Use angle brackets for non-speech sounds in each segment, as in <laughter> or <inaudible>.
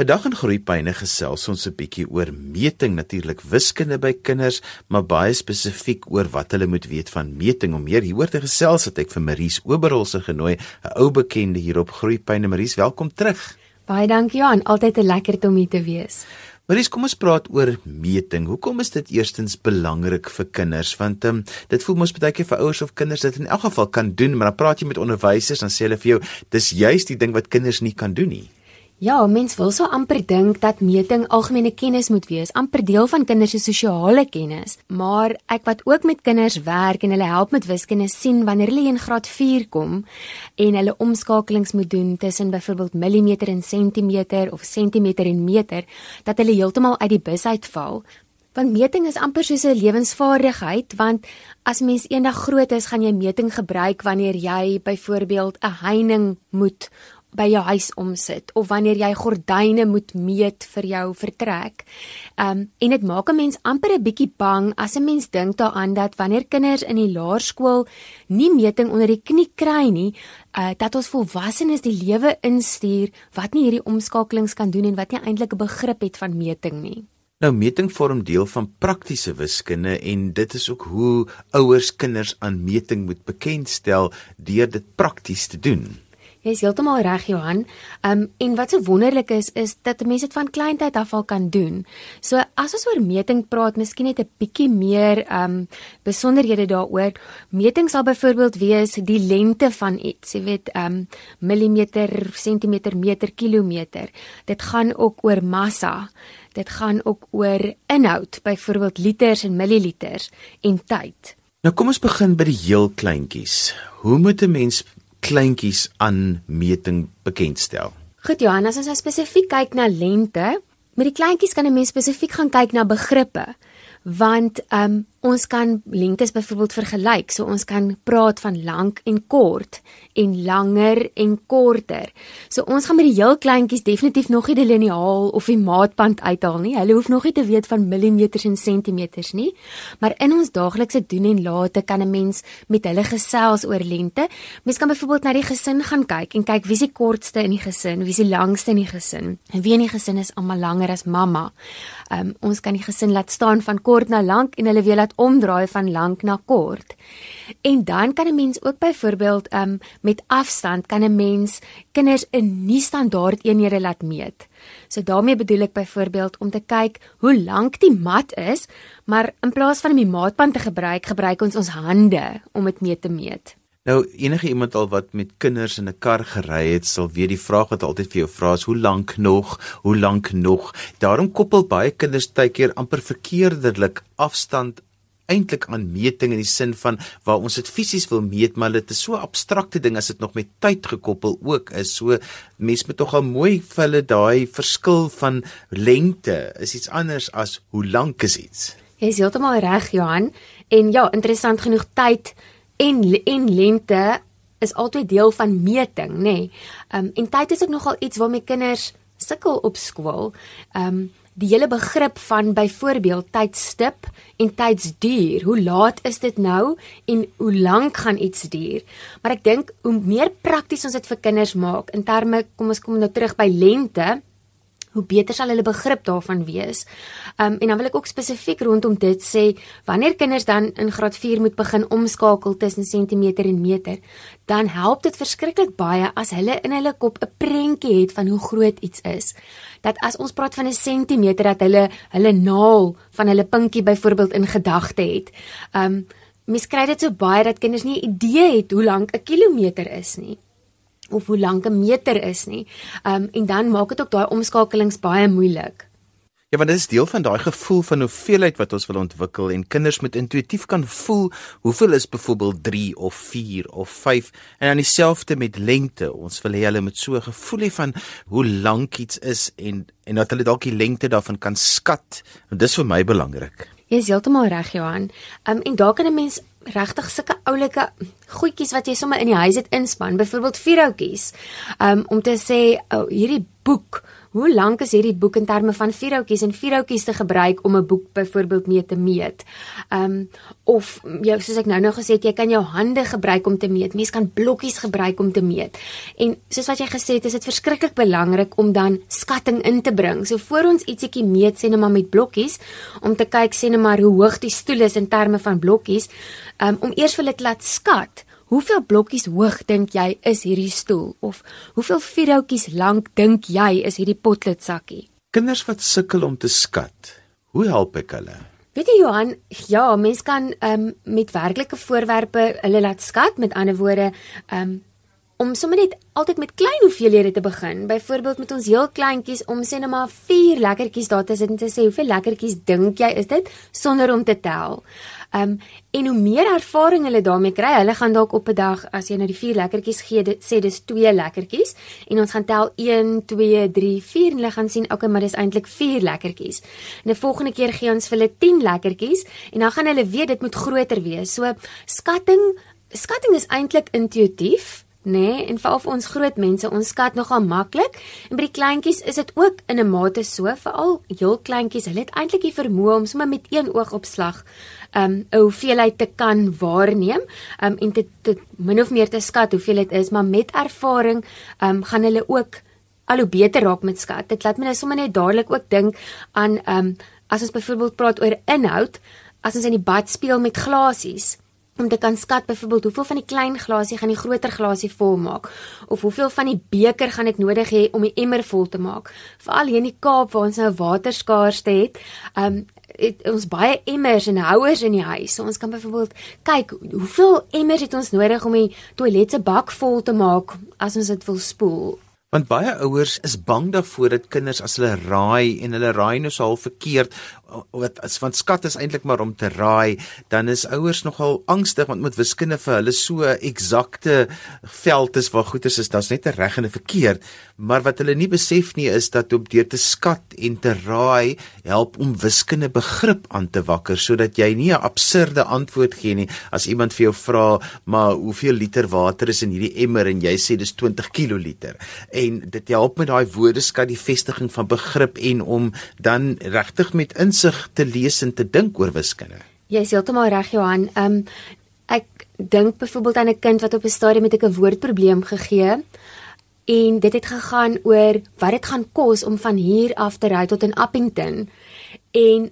Vandag in Groepyne gesels ons 'n bietjie oor meting, natuurlik wiskunde by kinders, maar baie spesifiek oor wat hulle moet weet van meting. Om meer hieroor te gesels het ek vir Maries Oberholse genooi, 'n ou bekende hier op Groepyne. Maries, welkom terug. Baie dankie Johan, altyd 'n lekker om hier te wees. Maries, kom ons praat oor meting. Hoekom is dit eerstens belangrik vir kinders? Want um, dit voel mos baie keer vir ouers of kinders dit in elk geval kan doen, maar dan praat jy met onderwysers dan sê hulle vir jou, dis juist die ding wat kinders nie kan doen nie. Ja, mens wil so amper dink dat meting algemene kennis moet wees, amper deel van kinders se sosiale kennis. Maar ek wat ook met kinders werk en hulle help met wiskunde sien wanneer hulle in graad 4 kom en hulle omskakelings moet doen tussen byvoorbeeld millimeter en sentimeter of sentimeter en meter, dat hulle heeltemal uit die bus uitval. Want meting is amper soos 'n lewensvaardigheid want as mens eendag groot is, gaan jy meting gebruik wanneer jy byvoorbeeld 'n heining moet by jou huis omsit of wanneer jy gordyne moet meet vir jou vertrek. Um en dit maak 'n mens amper 'n bietjie bang as 'n mens dink daaraan dat wanneer kinders in die laerskool nie meting onder die knie kry nie, uh dat ons volwassenes die lewe instuur wat nie hierdie omskakelings kan doen en wat nie eintlik 'n begrip het van meting nie. Nou meting vorm deel van praktiese wiskunde en dit is ook hoe ouers kinders aan meting moet bekendstel deur dit prakties te doen. Jy is heeltemal reg Johan. Um en wat so wonderlik is is dat mense dit van kleintyd af al kan doen. So as ons oor meting praat, miskien net 'n bietjie meer um besonderhede daaroor. Meting sal byvoorbeeld wees die lengte van iets, jy weet, um millimeter, sentimeter, meter, kilometer. Dit gaan ook oor massa. Dit gaan ook oor inhoud, byvoorbeeld liters en milliliters en tyd. Nou kom ons begin by die heel kleintjies. Hoe moet 'n mens kleintjies aan meting bekendstel. Goed Johannes, as ons spesifiek kyk na lengte, met die kleintjies kan 'n mens spesifiek gaan kyk na begrippe want um, ons kan lengtes byvoorbeeld vergelyk. So ons kan praat van lank en kort en langer en korter. So ons gaan met die heel kleintjies definitief nog nie die liniaal of die maatband uithaal nie. Hulle hoef nog nie te weet van millimeters en sentimeters nie. Maar in ons daaglikse doen en late kan 'n mens met hulle gesels oor lengte. Mens kan byvoorbeeld na die gesin gaan kyk en kyk wie is die kortste in die gesin, wie is die langste in die gesin. En wie in die gesin is almal langer as mamma. Um, ons kan die gesin laat staan van kort na lank en hulle weer laat omdraai van lank na kort. En dan kan 'n mens ook byvoorbeeld um met afstand kan 'n mens kinders in nie standaard eenhede laat meet. So daarmee bedoel ek byvoorbeeld om te kyk hoe lank die mat is, maar in plaas van om die maatband te gebruik, gebruik ons ons hande om dit mee te meet. Nou enige iemand al wat met kinders in 'n kar gery het, sal weet die vraag wat altyd vir jou vra is hoe lank nog? Hoe lank nog? Daarom koppel baie kinders tyd keer amper verkeerdelik afstand eintlik aan meting in die sin van waar ons dit fisies wil meet, maar dit is so abstrakte ding as dit nog met tyd gekoppel ook is. So mense moet tog al mooi vir hulle daai verskil van lengte is iets anders as hoe lank is iets. Jy is heeltemal reg, Johan. En ja, interessant genoeg tyd en en lengte is altyd deel van meting, nê. Nee. Um en tyd is ook nogal iets waarmee kinders sukkel op skool. Um die hele begrip van byvoorbeeld tydstip en tydsduur. Hoe laat is dit nou en hoe lank gaan iets duur? Maar ek dink hoe meer prakties ons dit vir kinders maak in terme kom ons kom nou terug by lengte hoe beter sal hulle begrip daarvan wees. Um en dan wil ek ook spesifiek rondom dit sê, wanneer kinders dan in graad 4 moet begin omskakel tussen sentimeter en meter, dan help dit verskriklik baie as hulle in hulle kop 'n prentjie het van hoe groot iets is. Dat as ons praat van 'n sentimeter dat hulle hulle naal van hulle pinkie byvoorbeeld in gedagte het. Um mens kry dit so baie dat kinders nie 'n idee het hoe lank 'n kilometer is nie of hoe lank 'n meter is nie. Um en dan maak dit ook daai omskakelings baie moeilik. Ja, want dit is deel van daai gevoel van hoeveelheid wat ons wil ontwikkel en kinders moet intuïtief kan voel hoeveel is byvoorbeeld 3 of 4 of 5 en dan dieselfde met lengte. Ons wil hê hulle moet so 'n gevoel hê van hoe lank iets is en en dat hulle dalk die lengte daarvan kan skat. En dis vir my belangrik. Jy is heeltemal reg, Johan. Um en daar kan 'n mens regtig sulke oulike goedjies wat jy sommer in die huis het inspan, byvoorbeeld vierhoutjies. Um om te sê, oh, hierdie boek hoe lank is hierdie boek in terme van vierhoutjies en vierhoutjies te gebruik om 'n boek byvoorbeeld mee te meet. Ehm um, of jou soos ek nou nou gesê het, jy kan jou hande gebruik om te meet. Mense kan blokkies gebruik om te meet. En soos wat jy gesê het, is dit verskriklik belangrik om dan skatting in te bring. So voor ons ietsiekie meet sê net maar met blokkies om te kyk sê net maar hoe hoog die stoel is in terme van blokkies, um, om eers vir hulle te laat skat. Hoeveel blokkies hoog dink jy is hierdie stoel of hoeveel vierhoutjies lank dink jy is hierdie potletsakkie? Kinders wat sukkel om te skat, hoe help ek hulle? Weet jy Johan, ja, mens kan um, met werklike voorwerpe hulle laat skat, met ander woorde, um, om sommer net altyd met klein hoeveelhede te begin. Byvoorbeeld met ons heel kleintjies om sê net maar 4 lekkertjies daar te sit en te sê hoeveel lekkertjies dink jy is dit sonder om te tel. Um en hoe meer ervaring hulle daarmee kry, hulle gaan dalk op 'n dag as jy nou die vier lekkertjies gee, dit sê dis twee lekkertjies en ons gaan tel 1 2 3 4 en hulle gaan sien okay, maar dis eintlik vier lekkertjies. En die volgende keer gee ons vir hulle 10 lekkertjies en dan gaan hulle weet dit moet groter wees. So skatting skatting is eintlik intuïtief. Nee, en vir al ons groot mense, ons skat nogal maklik. En by die kleintjies is dit ook in 'n mate so, veral heel kleintjies, hulle het eintlik die vermoë om sommer met een oogopslag um 'n hoeveelheid te kan waarneem um en dit dit min of meer te skat hoeveel dit is, maar met ervaring um gaan hulle ook al hoe beter raak met skat. Dit laat my nou sommer net dadelik ook dink aan um as ons byvoorbeeld praat oor inhoud, as ons in die bad speel met glasies om te kan skat byvoorbeeld hoeveel van die klein glasie gaan die groter glasie volmaak of hoeveel van die beker gaan ek nodig hê om die emmer vol te maak veral hier in die Kaap waar ons nou waterskaarste het um het ons baie emmers en houers in die huis. So ons kan byvoorbeeld kyk hoeveel emmers het ons nodig om die toilet se bak vol te maak as ons dit wil spoel. Want baie ouers is bang daarvoor dat kinders as hulle raai en hulle raai nou sal verkeerd wat as van skat is eintlik maar om te raai, dan is ouers nogal angstig want met wiskunde vir hulle so eksakte veld is waar goeders is, daar's net 'n reg en 'n verkeerd, maar wat hulle nie besef nie is dat om deur te skat en te raai help om wiskunde begrip aan te wakker sodat jy nie 'n absurde antwoord gee nie. As iemand vir jou vra, maar hoeveel liter water is in hierdie emmer? en jy sê dis 20 kiloliter. En dit help met daai woordeskat die vestiging van begrip en om dan regtig met ins insig te lees en te dink oor wiskunde. Jy is heeltemal reg Johan. Um ek dink byvoorbeeld aan 'n kind wat op 'n stadium met 'n woordprobleem gegee en dit het gegaan oor wat dit gaan kos om van hier af te ry tot in Appington. En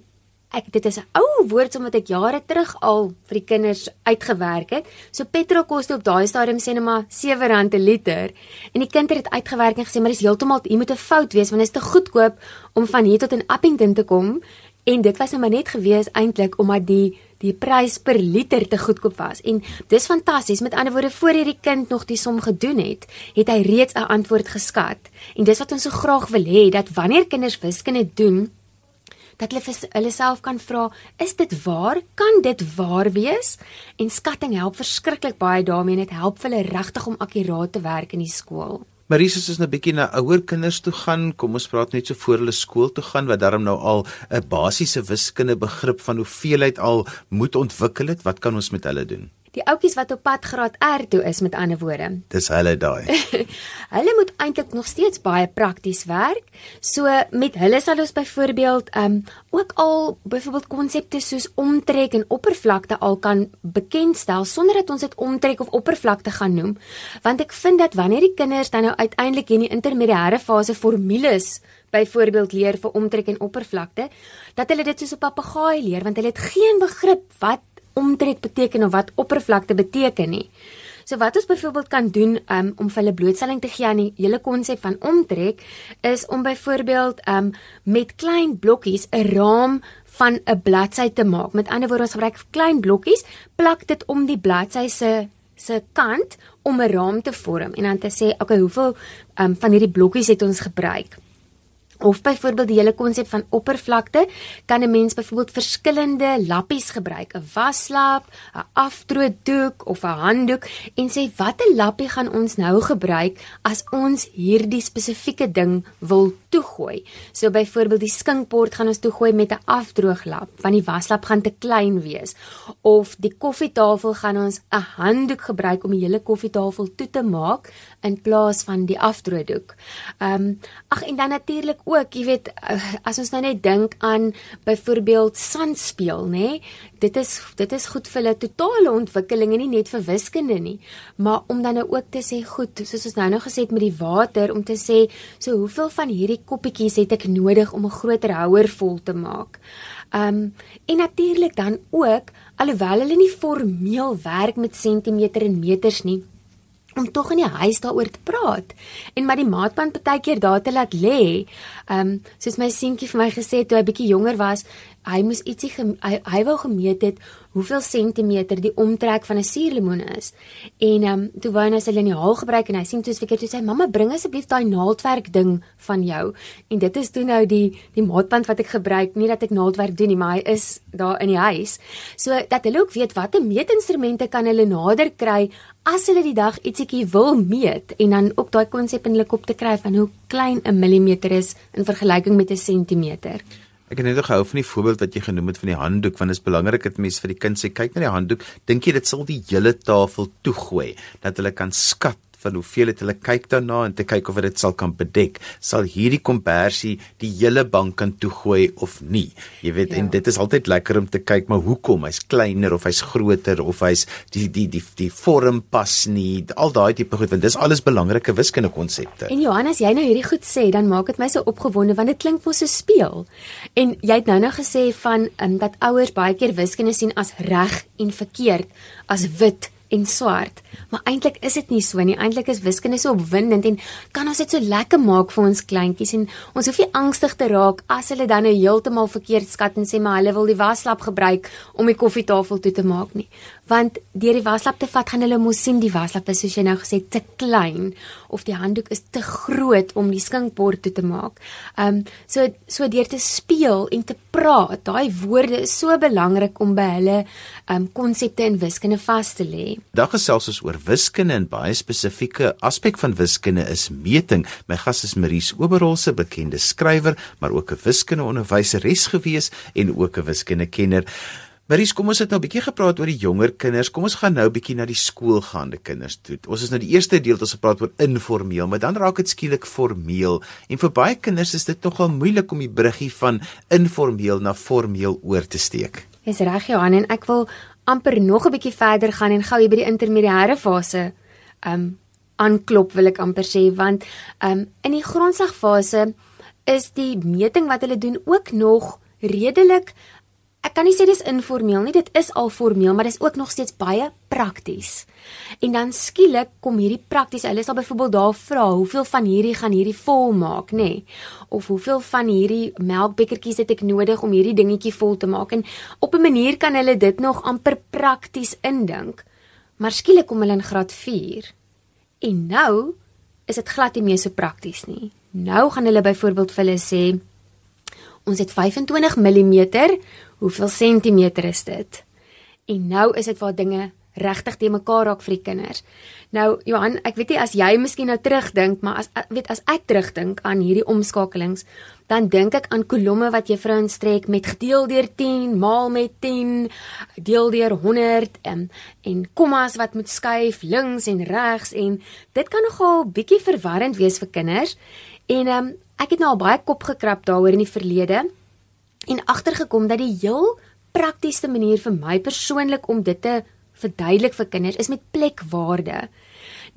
ek dit is 'n ou woord wat ek jare terug al vir die kinders uitgewerk het. So petrol koste op daai stadium sê net maar R7 per liter. En die kind het dit uitgewerk en gesê maar dis heeltemal hier moet 'n fout wees want dit is te goedkoop om van hier tot in Appington te kom en dit was nou maar net gewees eintlik omdat die die prys per liter te goedkoop was en dis fantasties met ander woorde voor hierdie kind nog die som gedoen het het hy reeds 'n antwoord geskat en dis wat ons so graag wil hê dat wanneer kinders wiskunde doen dat hulle hulle self kan vra is dit waar kan dit waar wees en skatting help verskriklik baie daarmee en dit help hulle regtig om akkuraat te werk in die skool Marisus is nou bietjie na ouer kinders toe gaan. Kom ons praat net so voor hulle skool toe gaan wat daarom nou al 'n basiese wiskunde begrip van hoeveelheid al moet ontwikkel het. Wat kan ons met hulle doen? Die ouetjies wat op pad graad R toe is met ander woorde. <laughs> Dis hulle daai. <laughs> hulle moet eintlik nog steeds baie prakties werk. So met hulle sal ons byvoorbeeld ehm um, ook al byvoorbeeld konsepte soos omtrek en oppervlakte al kan bekendstel sonder dat ons dit omtrek of oppervlakte gaan noem. Want ek vind dat wanneer die kinders dan nou uiteindelik in die intermediêre fase formules byvoorbeeld leer vir omtrek en oppervlakte, dat hulle dit soos 'n papegaai leer want hulle het geen begrip wat omtrek beteken of wat oppervlakte beteken nie. So wat ons byvoorbeeld kan doen um, om vir hulle blootstelling te gee aan die hele konsep van omtrek is om byvoorbeeld um, met klein blokkies 'n raam van 'n bladsy te maak. Met ander woorde ons gebruik klein blokkies, plak dit om die bladsy se se kant om 'n raam te vorm en dan te sê, "Oké, okay, hoeveel um, van hierdie blokkies het ons gebruik?" Of byvoorbeeld die hele konsep van oppervlakte, kan 'n mens byvoorbeeld verskillende lappies gebruik, 'n waslap, 'n afdroogdoek of 'n handdoek. En sê watter lappie gaan ons nou gebruik as ons hierdie spesifieke ding wil toegooi. So byvoorbeeld die skinkbord gaan ons toegooi met 'n afdrooglap want die waslap gaan te klein wees of die koffietafel gaan ons 'n handdoek gebruik om die hele koffietafel toe te maak in plaas van die afdroogdoek. Ehm um, ag en dan natuurlik ook, jy weet, eh, as ons nou net dink aan byvoorbeeld sandspeel, nê? Nee, dit is dit is goed vir hulle totale ontwikkeling en nie net vir wiskunde nie, maar om dan nou ook te sê goed, soos ons nou nou gesê het met die water om te sê, so hoeveel van hierdie koppietjies het ek nodig om 'n groter houer vol te maak? Um, en natuurlik dan ook alhoewel hulle nie formeel werk met sentimeter en meters nie om tog in die huis daaroor te praat en maar die maatband baie keer daar te laat lê. Ehm um, soos my seentjie vir my gesê het toe hy bietjie jonger was, hy moes ietsie hy, hy wou gemeet het hoeveel sentimeter die omtrek van 'n suurlemoen is. En ehm um, toe wou hy nou sy liniaal gebruik en hy sien toe seker toe sê mamma bring asseblief daai naaldwerk ding van jou. En dit is toe nou die die maatband wat ek gebruik, nie dat ek naaldwerk doen nie, maar hy is daar in die huis. So dat hulle ook weet watter meetinstrumente kan hulle nader kry as hulle die dag ietsiekie wil meet en dan ook daai konsep in hulle kop te kry van hoe klein 'n millimeter is in vergelyking met 'n sentimeter. Ek het net gehou van die voorbeeld wat jy genoem het van die handdoek want dit is belangrik dat mense vir die kind sê kyk na die handdoek. Dink jy dit sal die hele tafel toegooi dat hulle kan skat van hoeveel het hulle kyk daarna en te kyk of dit sal kan bedek. Sal hierdie kompersie die hele bank kan toegooi of nie? Jy weet ja. en dit is altyd lekker om te kyk maar hoekom? Hy's kleiner of hy's groter of hy's die die die die vorm pas nie. Al daai tipe goed want dis alles belangrike wiskundige konsepte. En Johannes jy nou hierdie goed sê dan maak dit my so opgewonde want dit klink mos so speel. En jy het nou nou gesê van um, dat ouers baie keer wiskunde sien as reg en verkeerd as wit en swart. Maar eintlik is dit nie so nie. Eintlik is wiskunde so opwindend en kan ons dit so lekker maak vir ons kleintjies en ons hoef nie angstig te raak as hulle dan nou heeltemal verkeerd skat en sê maar hulle wil die waslap gebruik om die koffietafel toe te maak nie want deur die waslap te vat gaan hulle mos sien die waslap is soos jy nou gesê te klein of die handdoek is te groot om die skinkbord toe te maak. Ehm um, so so deur te speel en te praat, daai woorde is so belangrik om by hulle ehm um, konsepte in wiskunde vas te lê. Dag gesels ons oor wiskunde en baie spesifieke aspek van wiskunde is meting. My gas is Maries Oberholse, bekende skrywer, maar ook 'n wiskunde onderwyseres gewees en ook 'n wiskunde kenner. Maries, kom ons het nou 'n bietjie gepraat oor die jonger kinders. Kom ons gaan nou 'n bietjie na die skoolgaande kinders toe. Ons is nou die eerste deel wat ons gepraat oor informeel, maar dan raak dit skielik formeel. En vir baie kinders is dit nogal moeilik om die bruggie van informeel na formeel oor te steek. Dis reg, Johan, en ek wil amper nog 'n bietjie verder gaan en gou hier by die intermediêre fase um aanklop wil ek amper sê want um in die grondslagfase is die meting wat hulle doen ook nog redelik ek kan nie sê dis informeel nie, dit is al formeel, maar dis ook nog steeds baie prakties. En dan skielik kom hierdie prakties, hulle sal byvoorbeeld daar vra, hoeveel van hierdie gaan hierdie vol maak, nê? Nee? Of hoeveel van hierdie melkbekkertjies het ek nodig om hierdie dingetjie vol te maak? En op 'n manier kan hulle dit nog amper prakties indink. Maar skielik kom hulle in graad 4. En nou is dit glad nie meer so prakties nie. Nou gaan hulle byvoorbeeld vir hulle sê ons het 25 mm hoeveel sentimeter is dit? En nou is dit waar dinge regtig te mekaar raak vir die kinders. Nou Johan, ek weet nie as jy miskien nou terugdink, maar as weet as ek terugdink aan hierdie omskakelings, dan dink ek aan kolomme wat juffrou instrek met gedeel deur 10 maal met 10 deel deur 100 en en kommas wat moet skuif links en regs en dit kan nogal bietjie verwarrend wees vir kinders. En um, ek het nou al baie kop gekrap daaroor in die verlede en agtergekom dat die heel praktiese manier vir my persoonlik om dit te verduidelik vir kinders is met plekwaarde.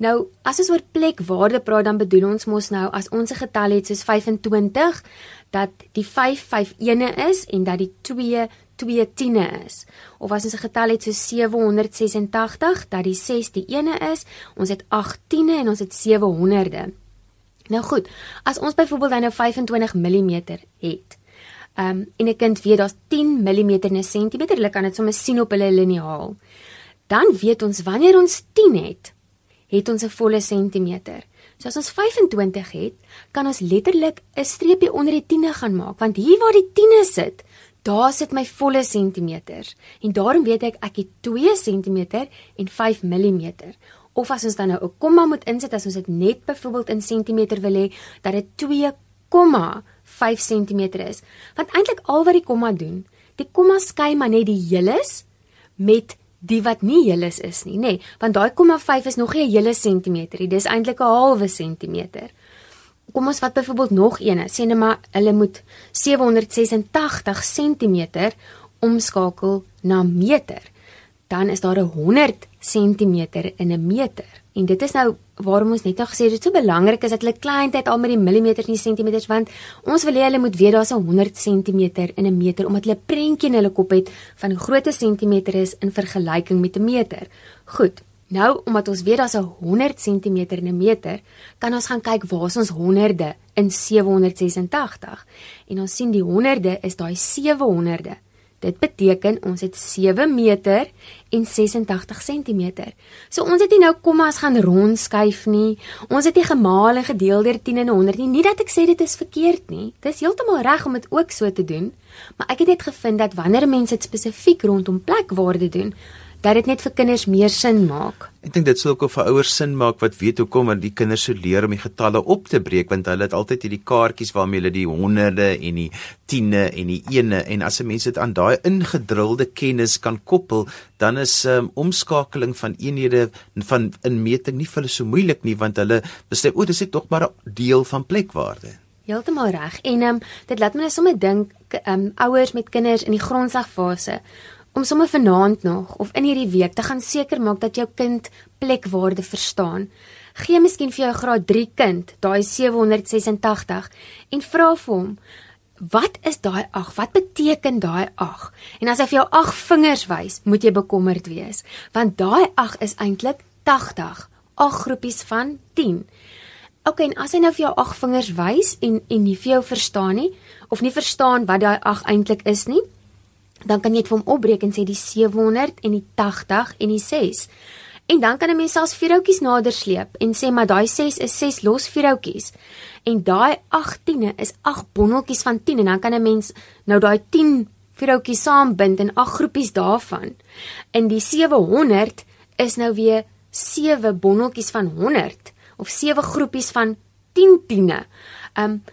Nou, as ons oor plekwaarde praat, dan bedoel ons mos nou as ons 'n getal het soos 25 dat die 5 5 ene is en dat die 2 2 tiene is. Of as ons 'n getal het soos 786 dat die 6 die ene is, ons het 8 tiene en ons het 700de. Nou goed, as ons byvoorbeeld nou 25 mm het, um, en 'n kind weet daar's 10 mm in 'n sentimeter, hulle kan dit sommer sien op hulle liniaal. Dan weet ons wanneer ons 10 het, het ons 'n volle sentimeter. So as ons 25 het, kan ons letterlik 'n streepie onder die 10e gaan maak, want hier waar die 10e sit, daar sit my volle sentimeters. En daarom weet ek ek het 2 cm en 5 mm. Of as ons dan nou 'n komma moet insit as ons dit net byvoorbeeld in sentimeter wil hê, dat dit komma 5 cm is. Want eintlik al wat die komma doen, die komma skei maar net die heeles met die wat nie heeles is nie, nê? Nee, want daai komma 5 is nog nie 'n hele sentimeter nie. Dis eintlik 'n halwe sentimeter. Kom ons vat byvoorbeeld nog eene. Sê net maar hulle moet 786 cm omskakel na meter. Dan is daar 'n 100 cm in 'n meter. En dit is nou waarom ons net nou gesê dit so belangrik is dat hulle kleintyd al met die millimeters en sentimeters want ons wil hê hulle moet weet daar's 'n 100 cm in 'n meter omdat hulle prentjie in hulle kop het van hoe groot 'n sentimeter is in vergelyking met 'n meter. Goed. Nou omdat ons weet daar's 'n 100 cm in 'n meter, kan ons gaan kyk waar is ons honderde in 786. En ons sien die honderde is daai 700de. Dit beteken ons het 7 meter en 86 cm. So ons het nie nou kommas gaan rondskuif nie. Ons het nie gemaal en gedeel deur 10 en 100 nie. Nie dat ek sê dit is verkeerd nie. Dis heeltemal reg om dit ook so te doen, maar ek het net gevind dat wanneer mense dit spesifiek rondom plekwaarde doen, dat dit net vir kinders meer sin maak. Ek dink dit sou ook vir ouers sin maak wat weet hoekom want die kinders sou leer om die getalle op te breek want hulle het altyd hierdie kaartjies waarmee hulle die honderde en die tiene en die ene en as 'n mens dit aan daai ingedrilde kennis kan koppel, dan is um, omskakeling van eenhede van inmeting nie vir hulle so moeilik nie want hulle besef o, dis net tog maar 'n deel van plekwaarde. Heeltemal reg. En ehm um, dit laat my net sommer dink ehm um, ouers met kinders in die grondslagfase om sommer vanaand nog of in hierdie week te gaan seker maak dat jou kind plekwaarde verstaan. Gee miskien vir jou graad 3 kind daai 786 en vra vir hom Wat is daai 8? Wat beteken daai 8? En as hy vir jou 8 vingers wys, moet jy bekommerd wees, want daai 8 is eintlik 80. 8 groepies van 10. OK, en as hy nou vir jou 8 vingers wys en en nie vir jou verstaan nie of nie verstaan wat daai 8 eintlik is nie, dan kan jy dit vir hom opbreek en sê die 700 en die 80 en die 6. En dan kan 'n mens selfs vierhoutjies nader sleep en sê maar daai 6 is 6 los vierhoutjies. En daai 18e is 8 bondeltjies van 10 en dan kan 'n mens nou daai 10 vierhoutjies saambind in 8 groepies daarvan. In die 700 is nou weer 7 bondeltjies van 100 of 7 groepies van 10 tiene. Um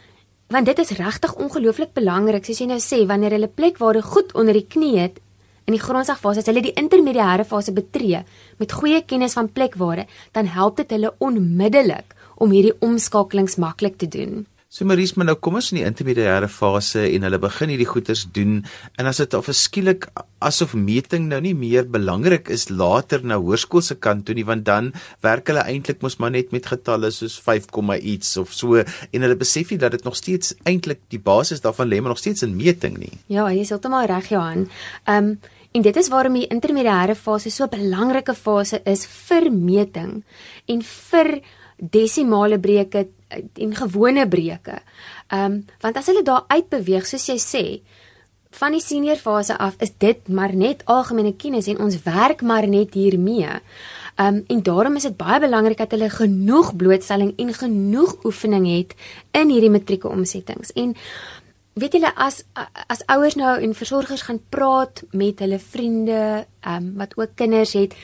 want dit is regtig ongelooflik belangrik soos jy nou sê wanneer hulle plekwaarde goed onder die knie het in die grondslagfase as hulle die intermediêre fase betree met goeie kennis van plekwaarde dan help dit hulle onmiddellik om hierdie omskakelings maklik te doen. So Maries, maar nou kom ons in die intermediêre fase en hulle begin hierdie goeters doen en as dit of skielik asof meting nou nie meer belangrik is later na hoërskoolse kant toe nie want dan werk hulle eintlik mos maar net met getalle soos 5, iets of so en hulle besef nie dat dit nog steeds eintlik die basis daarvan lê maar nog steeds in meting nie. Ja, jy is heeltemal reg Johan. Ehm um, En dit is waarom die intermediêre fase so 'n belangrike fase is vir meting en vir desimale breuke en gewone breuke. Ehm um, want as hulle daar uitbeweeg soos jy sê van die senior fase af is dit maar net algemene kennis en ons werk maar net hiermee. Ehm um, en daarom is dit baie belangrik dat hulle genoeg blootstelling en genoeg oefening het in hierdie matrieke omsettings. En weet julle as as ouers nou en versorgers gaan praat met hulle vriende ehm um, wat ook kinders het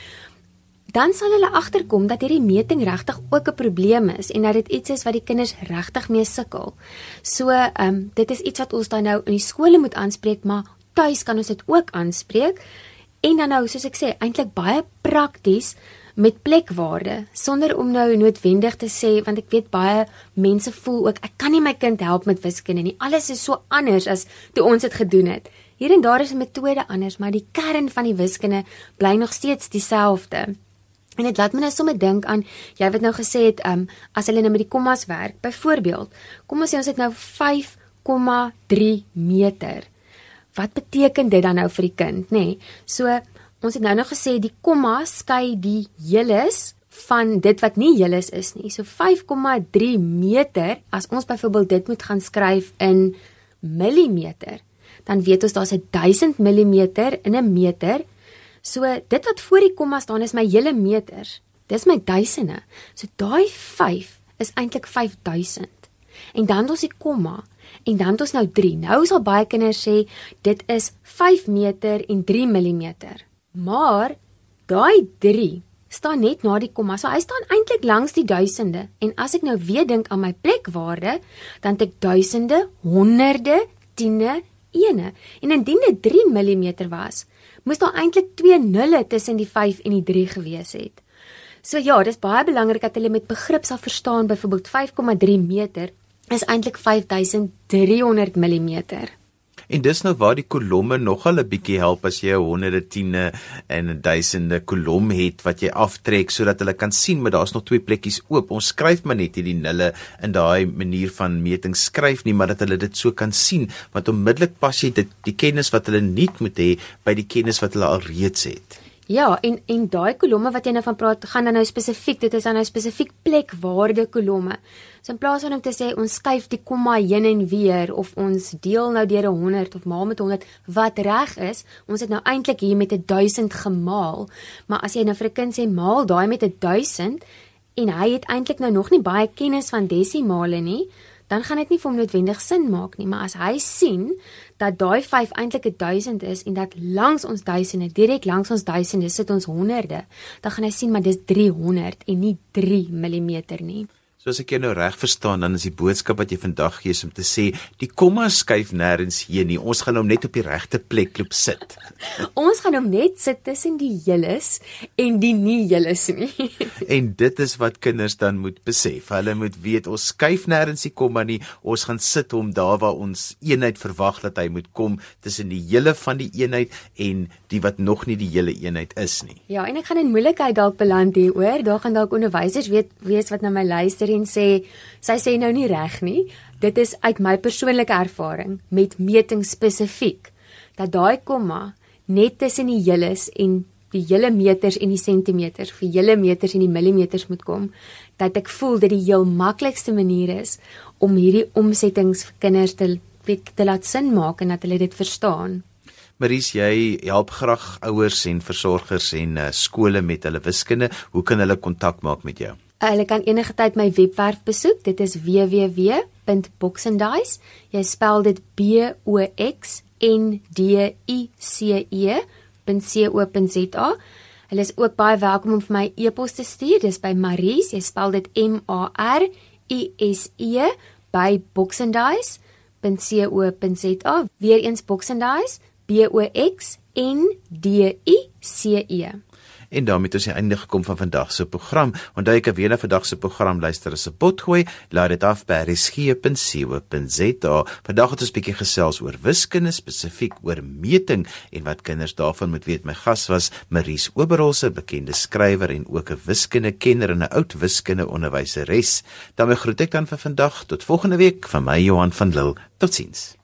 dan sal hulle agterkom dat hierdie meting regtig ook 'n probleem is en dat dit iets is wat die kinders regtig mee sukkel. So, ehm um, dit is iets wat ons dan nou in die skole moet aanspreek, maar tuis kan ons dit ook aanspreek. En dan nou, soos ek sê, eintlik baie prakties met plekwaarde sonder om nou noodwendig te sê want ek weet baie mense voel ook ek kan nie my kind help met wiskunde nie. Alles is so anders as toe ons dit gedoen het. Hier en daar is 'n metode anders, maar die kern van die wiskunde bly nog steeds dieselfde. En dit laat my nou sommer dink aan jy het nou gesê het um as hulle nou met die kommas werk. Byvoorbeeld, kom ons sê ons het nou 5,3 meter. Wat beteken dit dan nou vir die kind, nê? Nee? So ons het nou nog gesê die komma skei die heeles van dit wat nie heeles is nie. So 5,3 meter as ons byvoorbeeld dit moet gaan skryf in millimeter, dan weet ons daar's 1000 millimeter in 'n meter So dit wat voor die komma staan is my hele meters. Dis my duisende. So daai 5 is eintlik 5000. En dan ons die komma en dan ons nou 3. Nou sal baie kinders sê dit is 5 meter en 3 mm. Maar daai 3 staan net na die komma. So hy staan eintlik langs die duisende. En as ek nou weer dink aan my plekwaarde, dan het ek duisende, honderde, tiene, ene. En indien dit 3 mm was, moes daar eintlik twee nulle tussen die 5 en die 3 gewees het. So ja, dis baie belangrik dat hulle met begrip sal verstaan byvoorbeeld 5,3 meter is eintlik 5300 mm. En dis nou waar die kolomme nogal 'n bietjie help as jy 'n honderde tiene en 'n duisende kolom het wat jy aftrek sodat hulle kan sien maar daar's nog twee plekkies oop. Ons skryf maar net hierdie nulle in daai manier van meting skryf nie, maar dat hulle dit so kan sien want onmiddellik pas jy dit die kennis wat hulle nie moet hê by die kennis wat hulle al reeds het. Ja, en en daai kolomme wat jy nou van praat, gaan dan nou spesifiek, dit is dan nou spesifiek plekwaarde kolomme. So in plaas van om te sê ons skuif die komma heen en weer of ons deel nou deur 100 of maal met 100 wat reg is, ons het nou eintlik hier met 1000 gemaal. Maar as jy nou vir 'n kind sê maal daai met 1000 en hy het eintlik nou nog nie baie kennis van desimale nie, dan gaan dit nie vir hom noodwendig sin maak nie, maar as hy sien dat daai 5 eintlik 1000 is en dat langs ons duisende, direk langs ons duisende sit ons honderde, dan gaan hy sien maar dis 300 en nie 3 mm nie. So as ek jou nou reg verstaan, dan is die boodskap wat jy vandag gee om te sê, die komma skuif nêrens heen nie. Ons gaan hom net op die regte plek loop sit. <laughs> ons gaan hom net sit tussen die heeles en die nie heeles nie. <laughs> en dit is wat kinders dan moet besef. Hulle moet weet ons skuif nêrens die komma nie. Ons gaan sit hom daar waar ons eenheid verwag dat hy moet kom tussen die hele van die eenheid en die wat nog nie die hele eenheid is nie. Ja, en ek gaan in moeilikheid dalk beland hier, hoor. Daar gaan dalk onderwysers weet wees wat na my luister en sê sy sê nou nie reg nie. Dit is uit my persoonlike ervaring met meting spesifiek dat daai komma net tussen die heeles en die hele meters en die sentimeters vir hele meters en die millimeters moet kom dat ek voel dat die heel maklikste manier is om hierdie omsettings vir kinders te te laat sin maak en dat hulle dit verstaan. Maries, jy help graag ouers en versorgers en uh, skole met hulle wiskunde. Hoe kan hulle kontak maak met jou? Hulle kan enige tyd my webwerf besoek. Dit is www.boxandice. Jy spel dit B O X N D I C E.co.za. Hulle is ook baie welkom om vir my e-pos te stuur. Dis by Maries. Jy spel dit M A R I S E by boxandice.co.za. Weereens Boxandice B O X N D I C E. En daarmee het ons einde gekom van vandag se program. Onthou ek weer na vandag se program luister as 'n potgooi, laat dit af by resgep.co.za. Vandag het ons bietjie gesels oor wiskunde, spesifiek oor meting en wat kinders daarvan moet weet. My gas was Maries Oberholse, bekende skrywer en ook 'n wiskundekenner en 'n oud wiskunde onderwyseres. Dan groet ek dan vir vandag tot volgende week van my Johan van Lille. Totsiens.